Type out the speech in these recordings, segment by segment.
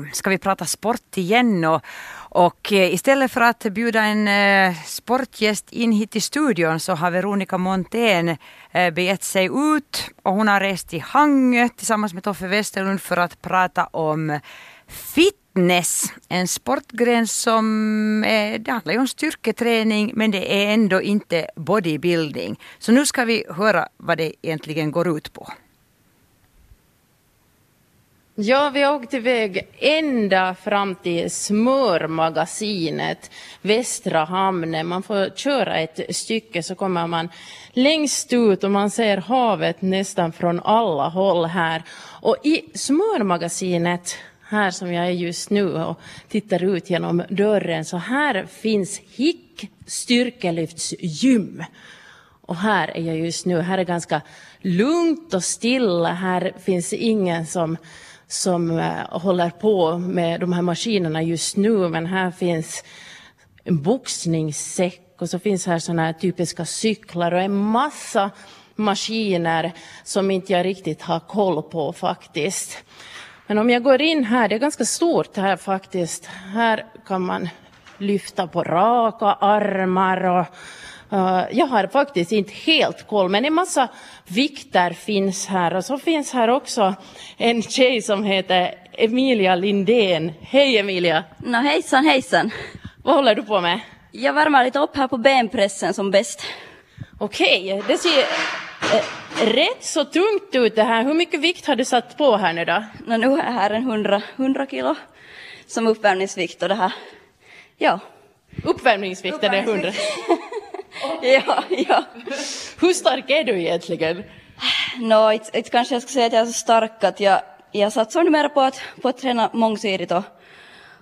nu ska vi prata sport igen och, och istället för att bjuda en eh, sportgäst in hit i studion så har Veronica Montén eh, begett sig ut och hon har rest till Hangö tillsammans med Toffe Westerlund för att prata om fitness. En sportgren som, eh, det handlar ju om styrketräning men det är ändå inte bodybuilding. Så nu ska vi höra vad det egentligen går ut på. Ja, vi har åkt iväg ända fram till smörmagasinet Västra hamnen. Man får köra ett stycke så kommer man längst ut och man ser havet nästan från alla håll här. Och i smörmagasinet här som jag är just nu och tittar ut genom dörren så här finns Hick styrkelyftsgym. Och här är jag just nu. Här är ganska lugnt och stilla. Här finns ingen som som eh, håller på med de här maskinerna just nu, men här finns en boxningssäck och så finns här sådana här typiska cyklar och en massa maskiner som inte jag riktigt har koll på faktiskt. Men om jag går in här, det är ganska stort här faktiskt. Här kan man lyfta på raka armar och Uh, jag har faktiskt inte helt koll, men en massa vikter finns här. Och så finns här också en tjej som heter Emilia Lindén. Hej Emilia! No, hejsan hejsan! Vad håller du på med? Jag värmer lite upp här på benpressen som bäst. Okej, okay, det ser eh, rätt så tungt ut det här. Hur mycket vikt har du satt på här nu då? No, nu jag här en 100, 100 kilo som uppvärmningsvikt och det här, ja. Uppvärmningsvikten är 100? ja, ja. Hur stark är du egentligen? No, inte kanske jag ska säga att jag är så stark att jag, jag satsar numera på att, på att träna mångsidigt och,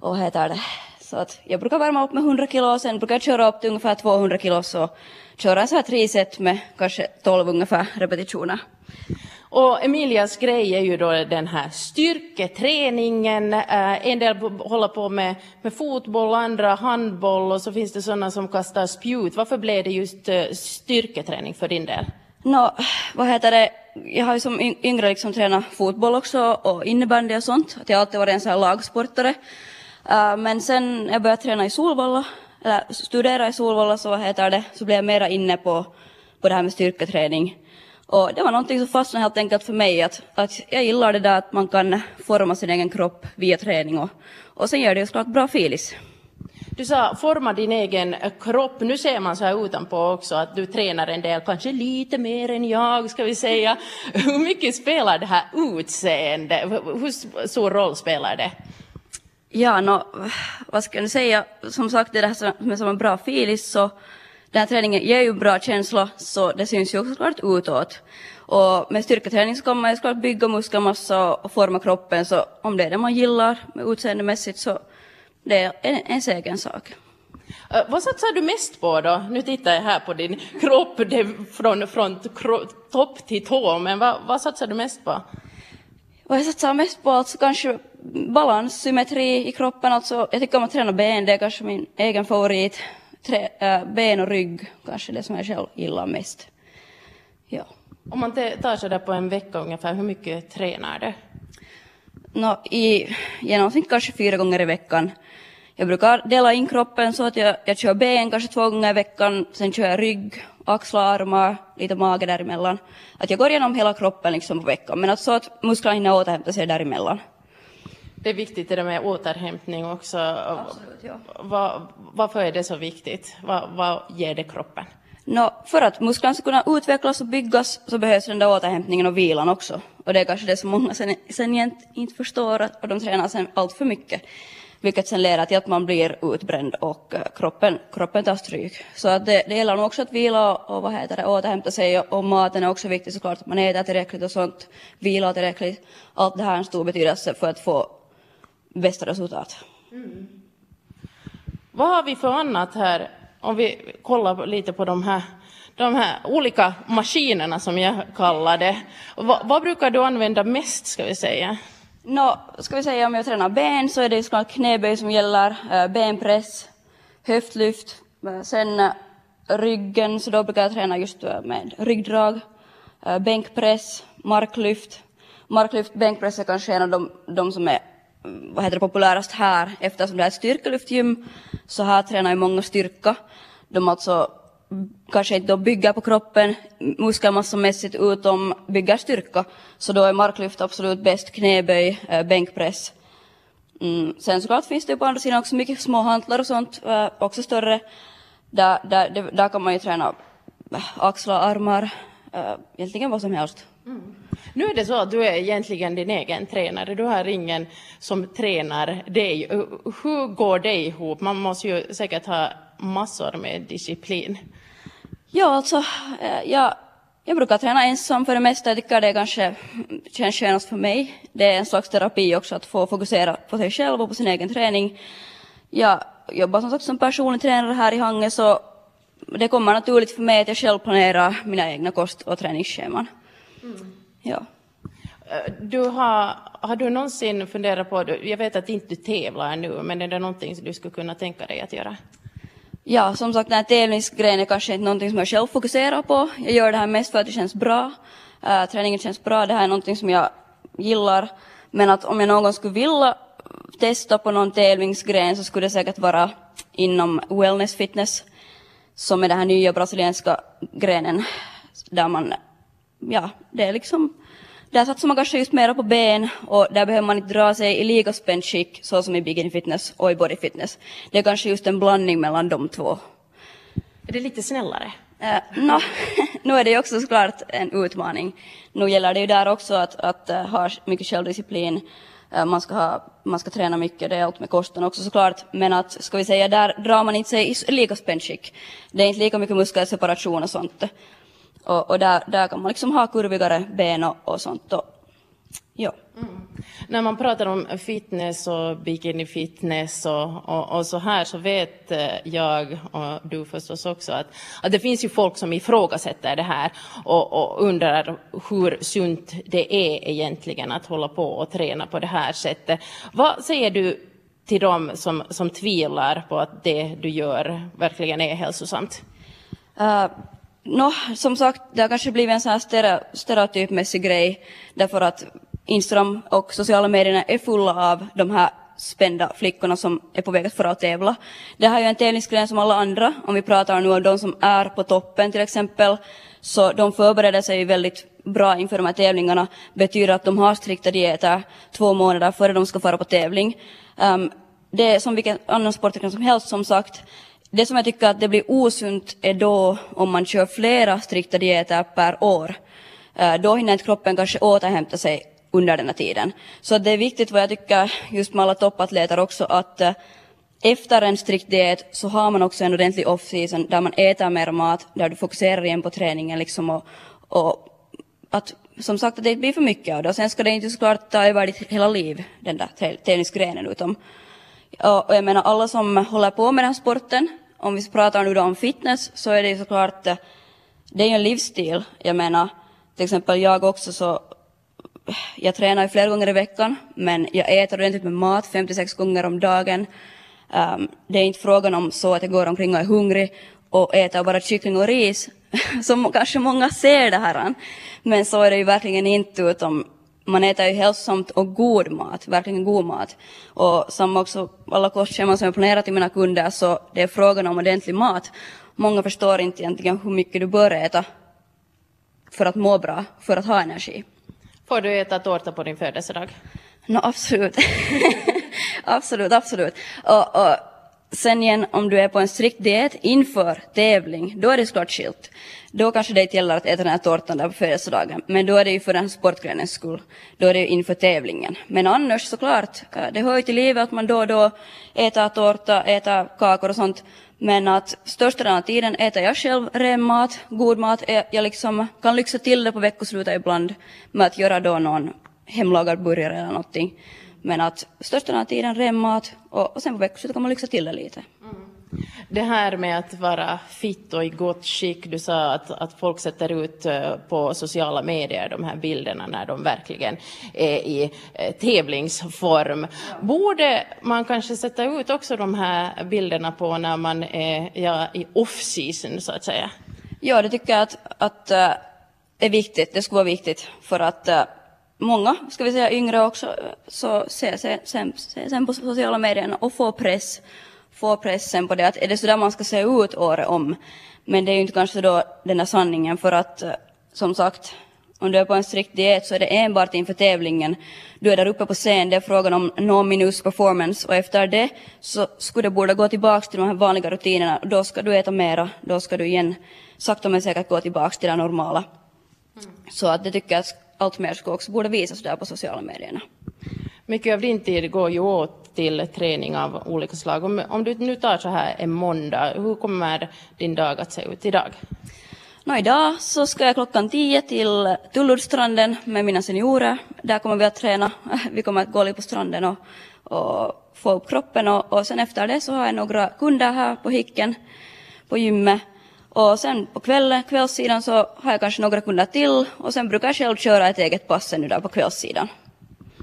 och heter det. Så att jag brukar värma upp med 100 kilo och sen brukar jag köra upp till ungefär 200 kilo så köra så här tre set med kanske 12 ungefär repetitioner. Och Emilias grej är ju då den här styrketräningen. Eh, en del håller på med, med fotboll, andra handboll och så finns det sådana som kastar spjut. Varför blev det just eh, styrketräning för din del? No, vad heter det? Jag har ju som yngre liksom tränat fotboll också och innebandy och sånt. jag har alltid varit en sån här lagsportare. Uh, men sen jag började träna i Solvalla, eller studera i Solvalla så, heter det, så blev jag mera inne på, på det här med styrketräning. Och det var någonting som fastnade helt enkelt för mig, att, att jag gillar det där att man kan forma sin egen kropp via träning och, och sen gör det ju såklart bra filis. Du sa forma din egen eh, kropp. Nu ser man så här utanpå också att du tränar en del, kanske lite mer än jag ska vi säga. Hur mycket spelar det här utseende? Hur stor roll spelar det? Ja, no, vad ska jag säga? Som sagt, det där är som en bra filis så den här träningen ger ju bra känsla så det syns ju också såklart utåt. Och med styrketräning så kan man ju såklart bygga muskelmassa och forma kroppen så om det är det man gillar med utseendemässigt så det är en, ens egen sak. Uh, vad satsar du mest på då? Nu tittar jag här på din kropp det från, från topp till tå, men vad, vad satsar du mest på? Vad jag satsar mest på alltså kanske balans, symmetri i kroppen, alltså jag tycker om att träna ben, det är kanske min egen favorit trä, äh, ben och rygg, kanske det som jag själv gillar mest. Ja. Om man tar så där på en vecka ungefär, hur mycket tränar du? No, I genomsnitt kanske fyra gånger i veckan. Jag brukar dela in kroppen så att jag, jag kör ben kanske två gånger i veckan, sen kör jag rygg, axlar, armar, lite mage däremellan. Att jag går igenom hela kroppen liksom på veckan, men att så att musklerna hinner återhämta sig däremellan. Det är viktigt det där med återhämtning också. Absolut, ja. Var, varför är det så viktigt? Vad, vad ger det kroppen? No, för att musklerna ska kunna utvecklas och byggas så behövs den där återhämtningen och vilan också. Och det är kanske det som många sen, sen inte förstår och de tränar sen allt för mycket. Vilket sen leder till att man blir utbränd och eh, kroppen, kroppen tar stryk. Så att det, det gäller nog också att vila och vad heter det, återhämta sig och, och maten är också viktig såklart. Att man äter tillräckligt och sånt, vilar tillräckligt. Allt det här har en stor betydelse för att få bästa resultat. Mm. Vad har vi för annat här? Om vi kollar lite på de här, de här olika maskinerna som jag kallar det. vad, vad brukar du använda mest, ska vi säga? No, ska vi säga om jag tränar ben så är det såklart knäböj som gäller, äh, benpress, höftlyft, äh, sen äh, ryggen så då brukar jag träna just med ryggdrag, bänkpress, marklyft. Marklyft, bänkpress är kanske en av de, de som är vad heter det, populärast här eftersom det är ett styrkelyftgym. Så här tränar ju många styrka. De alltså kanske inte bygger på kroppen muskelmassamässigt utom bygger styrka. Så då är marklyft absolut bäst, knäböj, äh, bänkpress. Mm. Sen såklart finns det ju på andra sidan också mycket små hantlar och sånt, äh, också större. Där, där, där kan man ju träna eh, axlar, armar, äh, egentligen vad som helst. Mm. Nu är det så att du är egentligen din egen tränare. Du har ingen som tränar dig. Hur går det ihop? Man måste ju säkert ha massor med disciplin. Ja, alltså, eh, jag, jag brukar träna ensam för det mesta. Jag tycker det kanske känns skönast för mig. Det är en slags terapi också att få fokusera på sig själv och på sin egen träning. Jag jobbar som sagt som personlig tränare här i Hange så det kommer naturligt för mig att jag själv planerar mina egna kost och träningsscheman. Mm. Ja. Eh, du har, har du någonsin funderat på, jag vet att inte du tävlar nu, men är det någonting som du skulle kunna tänka dig att göra? Ja, som sagt den här tävlingsgrejen är kanske inte någonting som jag själv fokuserar på. Jag gör det här mest för att det känns bra. Uh, träningen känns bra, det här är någonting som jag gillar. Men att om jag någon gång skulle vilja testa på någon tävlingsgren så skulle det säkert vara inom wellness fitness, som är den här nya brasilianska grenen där man, ja, det är liksom där satsar man kanske just mera på ben och där behöver man inte dra sig i lika spänt skick så som i bikini fitness och i body fitness. Det är kanske just en blandning mellan de två. Är det lite snällare? Uh, no, nu är det ju också såklart en utmaning. Nu gäller det ju där också att, att uh, ha mycket självdisciplin. Uh, man, ska ha, man ska träna mycket, det är allt med kosten också såklart. Men att, ska vi säga, där drar man inte sig i lika spänt skick. Det är inte lika mycket muskelseparation och sånt. Och, och där, där kan man liksom ha kurvigare ben och, och sånt. Och, ja. Mm. När man pratar om fitness och bikini fitness och, och, och, så här så vet eh, jag och du förstås också att, att det finns ju folk som ifrågasätter det här och, och undrar hur sunt det är egentligen att hålla på och träna på det här sättet. Vad säger du till dem som, som tvivlar på att det du gör verkligen är hälsosamt? Uh, Nå, som sagt, det har kanske blivit en sån här stereotypmässig grej därför att Instagram och sociala medierna är fulla av de här spända flickorna som är på väg att tävla. Det här är ju en tävlingsgren som alla andra. Om vi pratar nu om de som är på toppen till exempel, så de förbereder sig väldigt bra inför de här tävlingarna. betyder att de har strikta dieter två månader före de ska fara på tävling. Um, det är som vilken annan sportgren som helst som sagt. Det som jag tycker att det blir osunt är då om man kör flera strikta dieter per år. Eh, då hinner inte kroppen kanske återhämta sig under den här tiden. Så det är viktigt vad jag tycker just med alla toppatleter också att eh, efter en strikt diet så har man också en ordentlig off-season där man äter mer mat, där du fokuserar igen på träningen liksom och, och att som sagt att det inte blir för mycket av det. Och sen ska det inte såklart ta över ditt hela liv, den där tävlingsgrenen, utom och jag menar alla som håller på med den här sporten om vi pratar nu då om fitness så är det ju såklart, eh, det är ju en livsstil. Jag menar, till exempel jag också så, jag tränar ju flera gånger i veckan, men jag äter ordentligt med mat 56 gånger om dagen. Um, det är inte frågan om så att jag går omkring och är hungrig och äter bara kyckling och ris, som kanske många ser det här. Men så är det ju verkligen inte, utom man äter ju hälsosamt och god mat, verkligen god mat. Och som också alla kostscheman som jag planerat till mina kunder så det är frågan om ordentlig mat. Många förstår inte egentligen hur mycket du bör äta för att må bra, för att ha energi. Får du äta tårta på din födelsedag? No, absolut. absolut, absolut. Och, och sen igen, om du är på en strikt diet inför tävling, då är det såklart skilt. Då kanske det inte gäller att äta den här tårtan där på födelsedagen, men då är det ju för den sportgrenens skull. Då är det ju inför tävlingen. Men annars såklart, eh, det hör ju till livet att man då och då äter tårta, äter kakor och sånt. Men att största delen av tiden äter jag själv ren mat, god mat. Eh, jag liksom kan lyxa till det på veckoslutet ibland med att göra då någon hemlagad burgare eller någonting. Men att största delen av tiden ren mat och, och sen på veckoslutet kan man lyxa till det lite. Mm. Det här med att vara fit och i gott skick, du sa att, att folk sätter ut eh, på sociala medier de här bilderna när de verkligen är i eh, tävlingsform. Borde man kanske sätta ut också de här bilderna på när man är ja, i off-season så att säga? Ja, det tycker jag att, att äh, är viktigt. Det skulle vara viktigt för att många, ska vi säga yngre också, så ser sen, sen, sen på sociala medierna och får press, får pressen på det att är det så där man ska se ut året om? Men det är ju inte kanske då den här sanningen för att eh, som sagt om du är på en strikt diet så är det enbart inför tävlingen. Du är där uppe på scen, det är frågan om no minus performance och efter det så skulle du borde gå tillbaka till de här vanliga rutinerna. Då ska du äta mera, då ska du igen sakta men säkert gå tillbaka till det normala. Mm. Så att det tycker jag allt mer ska också borde visas där på sociala medierna. Mycket av din tid går ju åt till träning av olika slag. Om, om du nu tar så här en måndag, hur kommer din dag att se ut idag? Nå, idag så ska jag klockan tio till Tulludstranden med mina seniorer. Där kommer vi att träna. Vi kommer att gå lite på stranden och, och få upp kroppen och, och sen efter det så har jag några kunder här på Hicken på gymmet. Och sen på kvällen, kvällssidan så har jag kanske några kunder till och sen brukar jag själv köra ett eget pass nu där på kvällssidan.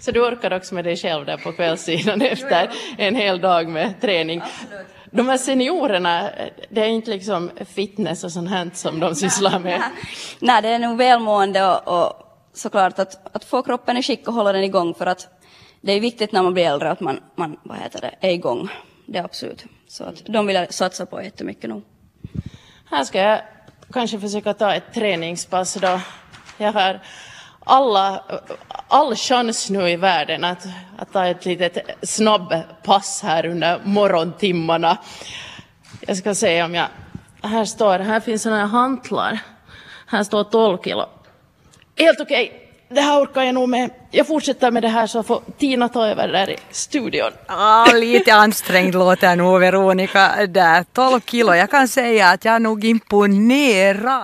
Så du orkar också med dig själv där på kvällssidan efter en hel dag med träning? Absolut. De här seniorerna, det är inte liksom fitness och sånt här som de sysslar med? Nej, det är nog välmående och, och såklart att, att få kroppen i skick och hålla den igång för att det är viktigt när man blir äldre att man, man vad heter det, är igång. Det är absolut. Så att de vill jag satsa på jättemycket nu. Här ska jag kanske försöka ta ett träningspass då. Jag har alla, all chans nu i världen att, att ta ett litet snabbpass här under morgontimmarna. Jag ska se om jag... Här står, här finns sådana här hantlar. Här står 12 kilo. Helt okej. Okay. Det här orkar jag nog med. Jag fortsätter med det här så får Tina ta över där i studion. Ah, lite ansträngd låter nog Veronica där. 12 kilo. Jag kan säga att jag är nog imponerad.